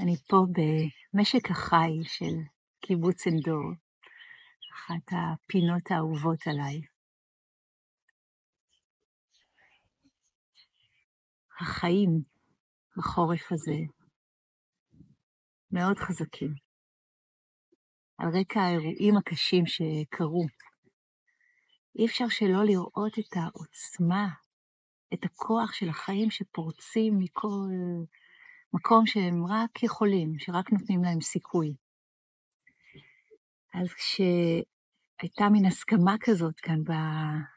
אני פה במשק החי של קיבוץ אנדור, אחת הפינות האהובות עליי. החיים בחורף הזה מאוד חזקים. על רקע האירועים הקשים שקרו, אי אפשר שלא לראות את העוצמה, את הכוח של החיים שפורצים מכל מקום שהם רק יכולים, שרק נותנים להם סיכוי. אז כשהייתה מין הסכמה כזאת כאן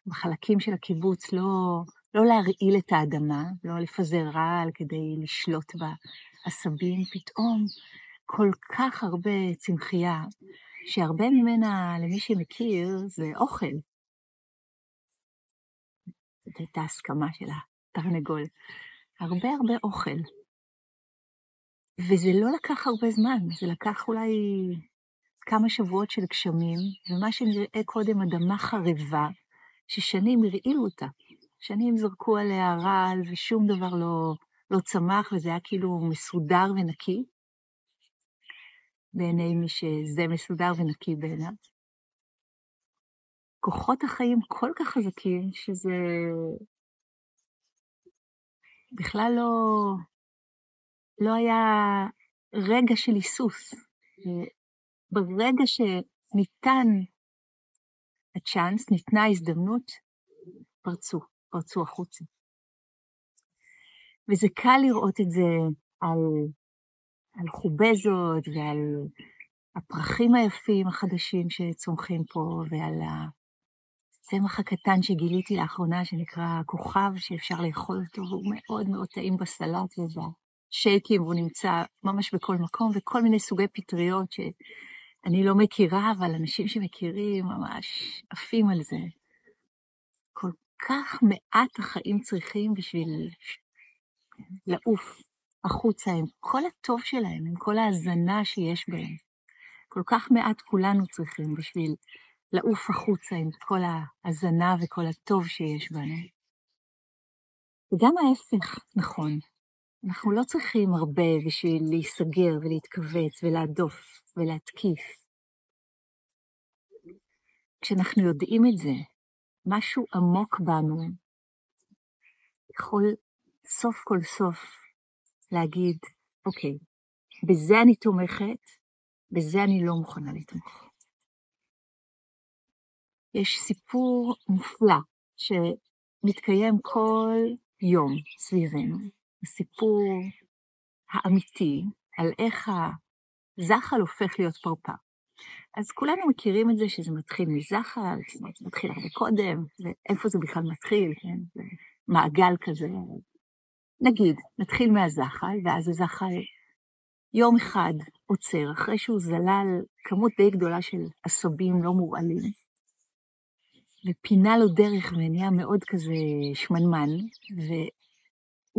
בחלקים של הקיבוץ, לא, לא להרעיל את האדמה, לא לפזר רעל כדי לשלוט בעשבים, פתאום כל כך הרבה צמחייה, שהרבה ממנה, למי שמכיר, זה אוכל. זאת הייתה הסכמה של התרנגול. הרבה הרבה אוכל. וזה לא לקח הרבה זמן, זה לקח אולי כמה שבועות של גשמים, ומה שנראה קודם אדמה חרבה, ששנים הרעילו אותה. שנים זרקו עליה רעל ושום דבר לא, לא צמח, וזה היה כאילו מסודר ונקי, בעיני מי שזה מסודר ונקי בעיניו. כוחות החיים כל כך חזקים, שזה בכלל לא, לא היה רגע של היסוס. ברגע שניתן הצ'אנס, ניתנה ההזדמנות, פרצו, פרצו החוצה. וזה קל לראות את זה על, על חובזות ועל הפרחים היפים החדשים שצומחים פה, ועל הצמח הקטן שגיליתי לאחרונה, שנקרא כוכב, שאפשר לאכול אותו, והוא מאוד מאוד טעים בסלט ובשייקים, והוא נמצא ממש בכל מקום, וכל מיני סוגי פטריות שאני לא מכירה, אבל אנשים שמכירים ממש עפים על זה. כל כך מעט החיים צריכים בשביל לעוף החוצה עם כל הטוב שלהם, עם כל ההזנה שיש בהם. כל כך מעט כולנו צריכים בשביל לעוף החוצה עם כל ההזנה וכל הטוב שיש בנו. וגם ההפך נכון. אנחנו לא צריכים הרבה בשביל להיסגר ולהתכווץ ולהדוף ולהתקיף. כשאנחנו יודעים את זה, משהו עמוק בנו יכול סוף כל סוף להגיד, אוקיי, בזה אני תומכת, בזה אני לא מוכנה לתמוך. יש סיפור מופלא שמתקיים כל יום סביבנו, הסיפור האמיתי על איך הזחל הופך להיות פרפר. אז כולנו מכירים את זה שזה מתחיל מזחל, זאת אומרת, זה מתחיל הרבה קודם, ואיפה זה בכלל מתחיל, כן? זה מעגל כזה. נגיד, נתחיל מהזחל, ואז הזחל יום אחד עוצר, אחרי שהוא זלל כמות די גדולה של עשבים לא מורעלים, ופינה לו דרך ונהיה מאוד כזה שמנמן,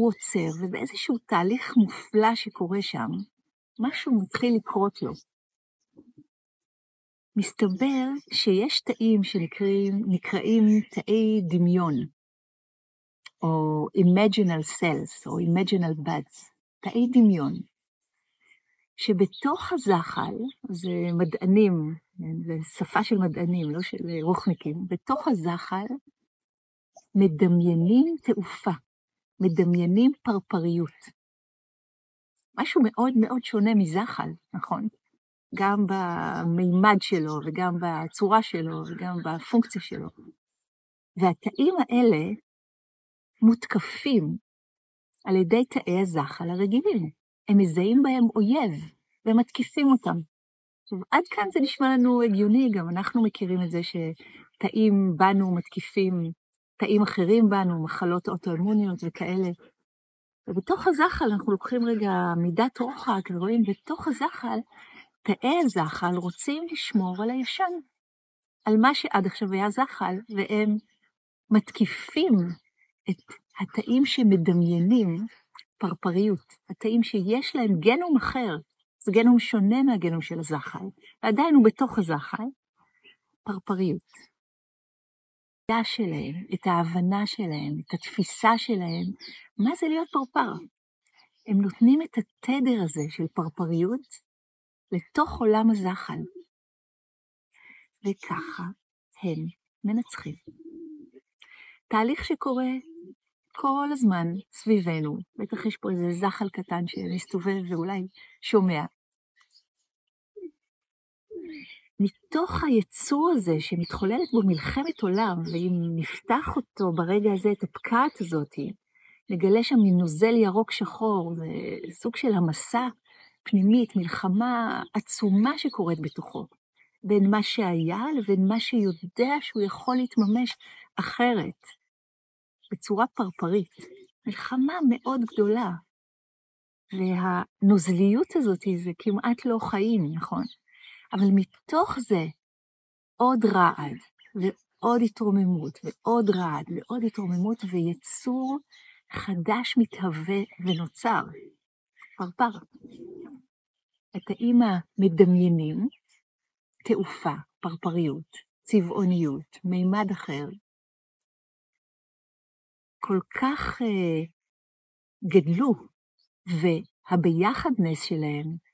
והוא עוצר, ובאיזשהו תהליך מופלא שקורה שם, משהו מתחיל לקרות לו. מסתבר שיש תאים שנקראים תאי דמיון, או imaginal cells, או imaginal buds, תאי דמיון, שבתוך הזחל, זה מדענים, זה שפה של מדענים, לא של רוחניקים, בתוך הזחל מדמיינים תעופה, מדמיינים פרפריות. משהו מאוד מאוד שונה מזחל, נכון? גם במימד שלו, וגם בצורה שלו, וגם בפונקציה שלו. והתאים האלה מותקפים על ידי תאי הזחל הרגילים. הם מזהים בהם אויב ומתקיפים אותם. עכשיו, עד כאן זה נשמע לנו הגיוני, גם אנחנו מכירים את זה שתאים בנו מתקיפים תאים אחרים בנו, מחלות אוטואימוניות וכאלה. ובתוך הזחל אנחנו לוקחים רגע מידת רוחק ורואים בתוך הזחל, תאי הזחל רוצים לשמור על הישן, על מה שעד עכשיו היה זחל, והם מתקיפים את התאים שמדמיינים פרפריות, התאים שיש להם גנום אחר, זה גנום שונה מהגנום של הזחל, ועדיין הוא בתוך הזחל, פרפריות. שלהם, את ההבנה שלהם, את התפיסה שלהם, מה זה להיות פרפר. הם נותנים את התדר הזה של פרפריות לתוך עולם הזחל. וככה הם מנצחים. תהליך שקורה כל הזמן סביבנו, בטח יש פה איזה זחל קטן שמסתובב ואולי שומע. מתוך היצור הזה שמתחוללת בו מלחמת עולם, ואם נפתח אותו ברגע הזה, את הפקעת הזאת, נגלה שם נוזל ירוק שחור, סוג של המסע פנימית, מלחמה עצומה שקורית בתוכו, בין מה שהיה לבין מה שיודע שהוא יכול להתממש אחרת, בצורה פרפרית. מלחמה מאוד גדולה. והנוזליות הזאת זה כמעט לא חיים, נכון? אבל מתוך זה עוד רעד, ועוד התרוממות, ועוד רעד, ועוד התרוממות, ויצור חדש מתהווה ונוצר, פרפר. התאים המדמיינים, תעופה, פרפריות, צבעוניות, מימד אחר, כל כך uh, גדלו, והביחדנס שלהם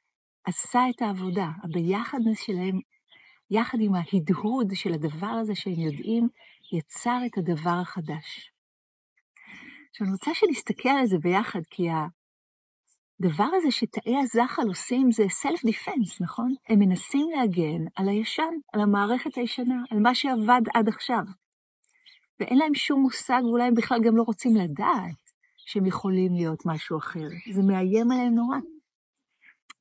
עשה את העבודה. הביחדנס שלהם, יחד עם ההדהוד של הדבר הזה שהם יודעים, יצר את הדבר החדש. עכשיו, אני רוצה שנסתכל על זה ביחד, כי הדבר הזה שתאי הזחל עושים זה self-defense, נכון? הם מנסים להגן על הישן, על המערכת הישנה, על מה שעבד עד עכשיו. ואין להם שום מושג, ואולי הם בכלל גם לא רוצים לדעת שהם יכולים להיות משהו אחר. זה מאיים עליהם נורא.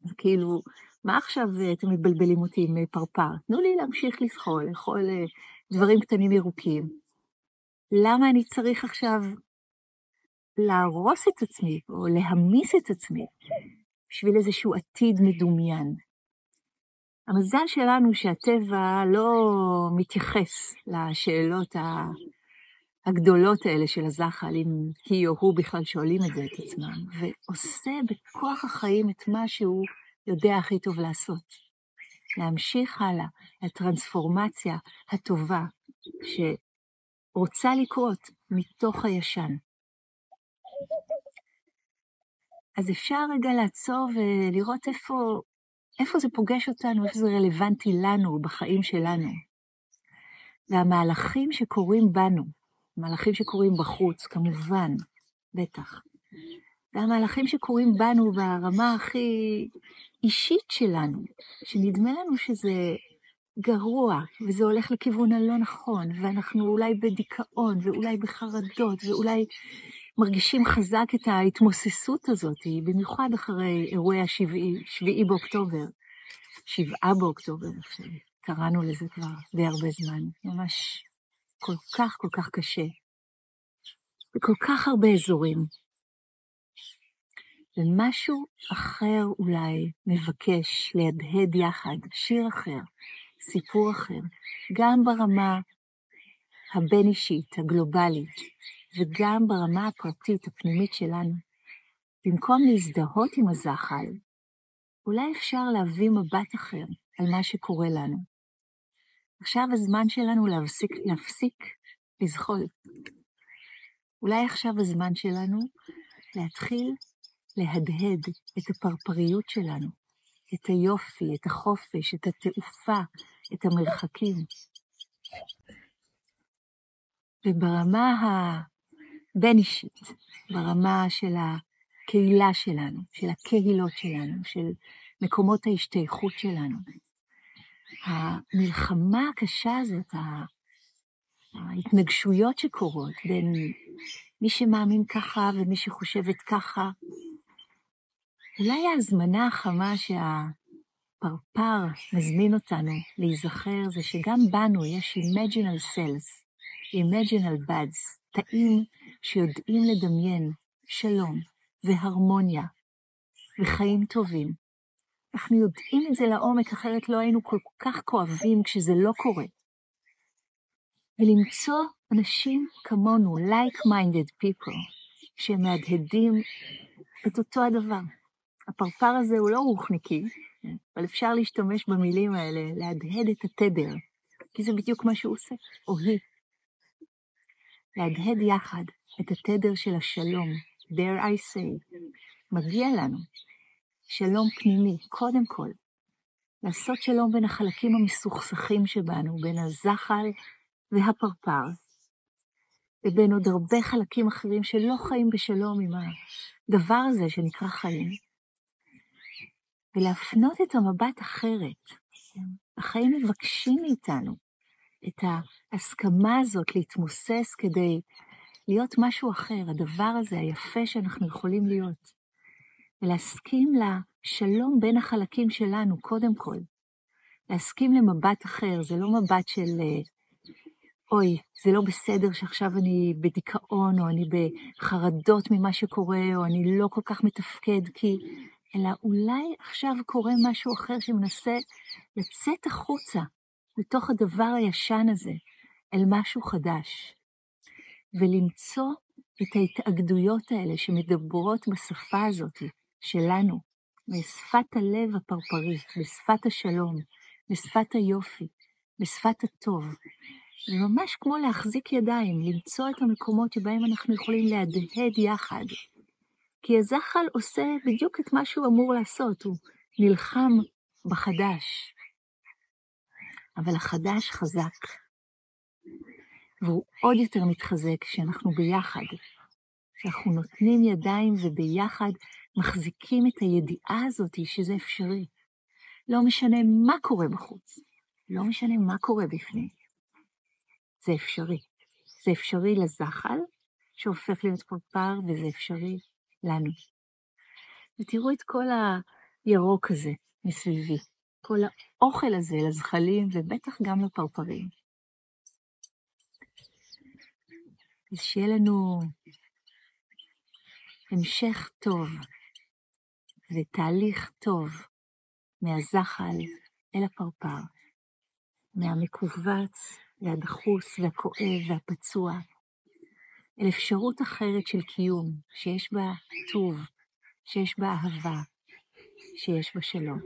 אז כאילו, מה עכשיו אתם מבלבלים אותי עם פרפר? תנו לי להמשיך לזחול, לאכול אה, דברים קטנים ירוקים. למה אני צריך עכשיו להרוס את עצמי, או להמיס את עצמי, בשביל איזשהו עתיד מדומיין? המזל שלנו שהטבע לא מתייחס לשאלות הגדולות האלה של הזחל, אם היא או הוא בכלל שואלים את זה את עצמם, ועושה בכוח החיים את מה שהוא יודע הכי טוב לעשות. להמשיך הלאה, הטרנספורמציה הטובה שרוצה לקרות מתוך הישן. אז אפשר רגע לעצור ולראות איפה, איפה זה פוגש אותנו, איפה זה רלוונטי לנו בחיים שלנו. והמהלכים שקורים בנו, מהלכים שקורים בחוץ, כמובן, בטח. והמהלכים שקורים בנו ברמה הכי אישית שלנו, שנדמה לנו שזה גרוע, וזה הולך לכיוון הלא נכון, ואנחנו אולי בדיכאון, ואולי בחרדות, ואולי מרגישים חזק את ההתמוססות הזאת, במיוחד אחרי אירועי השביעי באוקטובר, שבעה באוקטובר, קראנו לזה כבר די הרבה זמן, ממש כל כך כל כך קשה, בכל כך הרבה אזורים. ומשהו אחר אולי מבקש להדהד יחד, שיר אחר, סיפור אחר, גם ברמה הבין-אישית, הגלובלית, וגם ברמה הפרטית, הפנימית שלנו. במקום להזדהות עם הזחל, אולי אפשר להביא מבט אחר על מה שקורה לנו. עכשיו הזמן שלנו להפסיק, להפסיק לזחול. אולי עכשיו הזמן שלנו להתחיל להדהד את הפרפריות שלנו, את היופי, את החופש, את התעופה, את המרחקים. וברמה הבין-אישית, ברמה של הקהילה שלנו, של הקהילות שלנו, של מקומות ההשתייכות שלנו, המלחמה הקשה הזאת, ההתנגשויות שקורות בין מי שמאמין ככה ומי שחושבת ככה, אולי ההזמנה החמה שהפרפר מזמין אותנו להיזכר זה שגם בנו יש imaginal cells, imaginal buds, תאים שיודעים לדמיין שלום והרמוניה וחיים טובים. אנחנו יודעים את זה לעומק, אחרת לא היינו כל כך כואבים כשזה לא קורה. ולמצוא אנשים כמונו, like-minded people, שמהדהדים את אותו הדבר. הפרפר הזה הוא לא רוחניקי, אבל אפשר להשתמש במילים האלה, להדהד את התדר, כי זה בדיוק מה שהוא עושה, או היא. להדהד יחד את התדר של השלום, dare I say, מגיע לנו שלום פנימי, קודם כל. לעשות שלום בין החלקים המסוכסכים שבנו, בין הזחל והפרפר, ובין עוד הרבה חלקים אחרים שלא חיים בשלום עם הדבר הזה שנקרא חיים, ולהפנות את המבט אחרת. החיים מבקשים מאיתנו את ההסכמה הזאת להתמוסס כדי להיות משהו אחר, הדבר הזה היפה שאנחנו יכולים להיות. ולהסכים לשלום בין החלקים שלנו, קודם כל. להסכים למבט אחר, זה לא מבט של, אה, אוי, זה לא בסדר שעכשיו אני בדיכאון, או אני בחרדות ממה שקורה, או אני לא כל כך מתפקד, כי... אלא אולי עכשיו קורה משהו אחר שמנסה לצאת החוצה מתוך הדבר הישן הזה אל משהו חדש, ולמצוא את ההתאגדויות האלה שמדברות בשפה הזאת שלנו, בשפת הלב הפרפרית, בשפת השלום, בשפת היופי, בשפת הטוב. זה ממש כמו להחזיק ידיים, למצוא את המקומות שבהם אנחנו יכולים להדהד יחד. כי הזחל עושה בדיוק את מה שהוא אמור לעשות, הוא נלחם בחדש. אבל החדש חזק, והוא עוד יותר מתחזק כשאנחנו ביחד, כשאנחנו נותנים ידיים וביחד מחזיקים את הידיעה הזאת שזה אפשרי. לא משנה מה קורה בחוץ, לא משנה מה קורה בפנים. זה אפשרי. זה אפשרי לזחל, שהופך להיות פרפר, וזה אפשרי לנו. ותראו את כל הירוק הזה מסביבי, כל האוכל הזה לזחלים, ובטח גם לפרפרים. אז שיהיה לנו המשך טוב ותהליך טוב מהזחל אל הפרפר, מהמכווץ והדחוס והכואב והפצוע, אל אפשרות אחרת של קיום, שיש בה טוב, שיש בה אהבה, שיש בה שלום.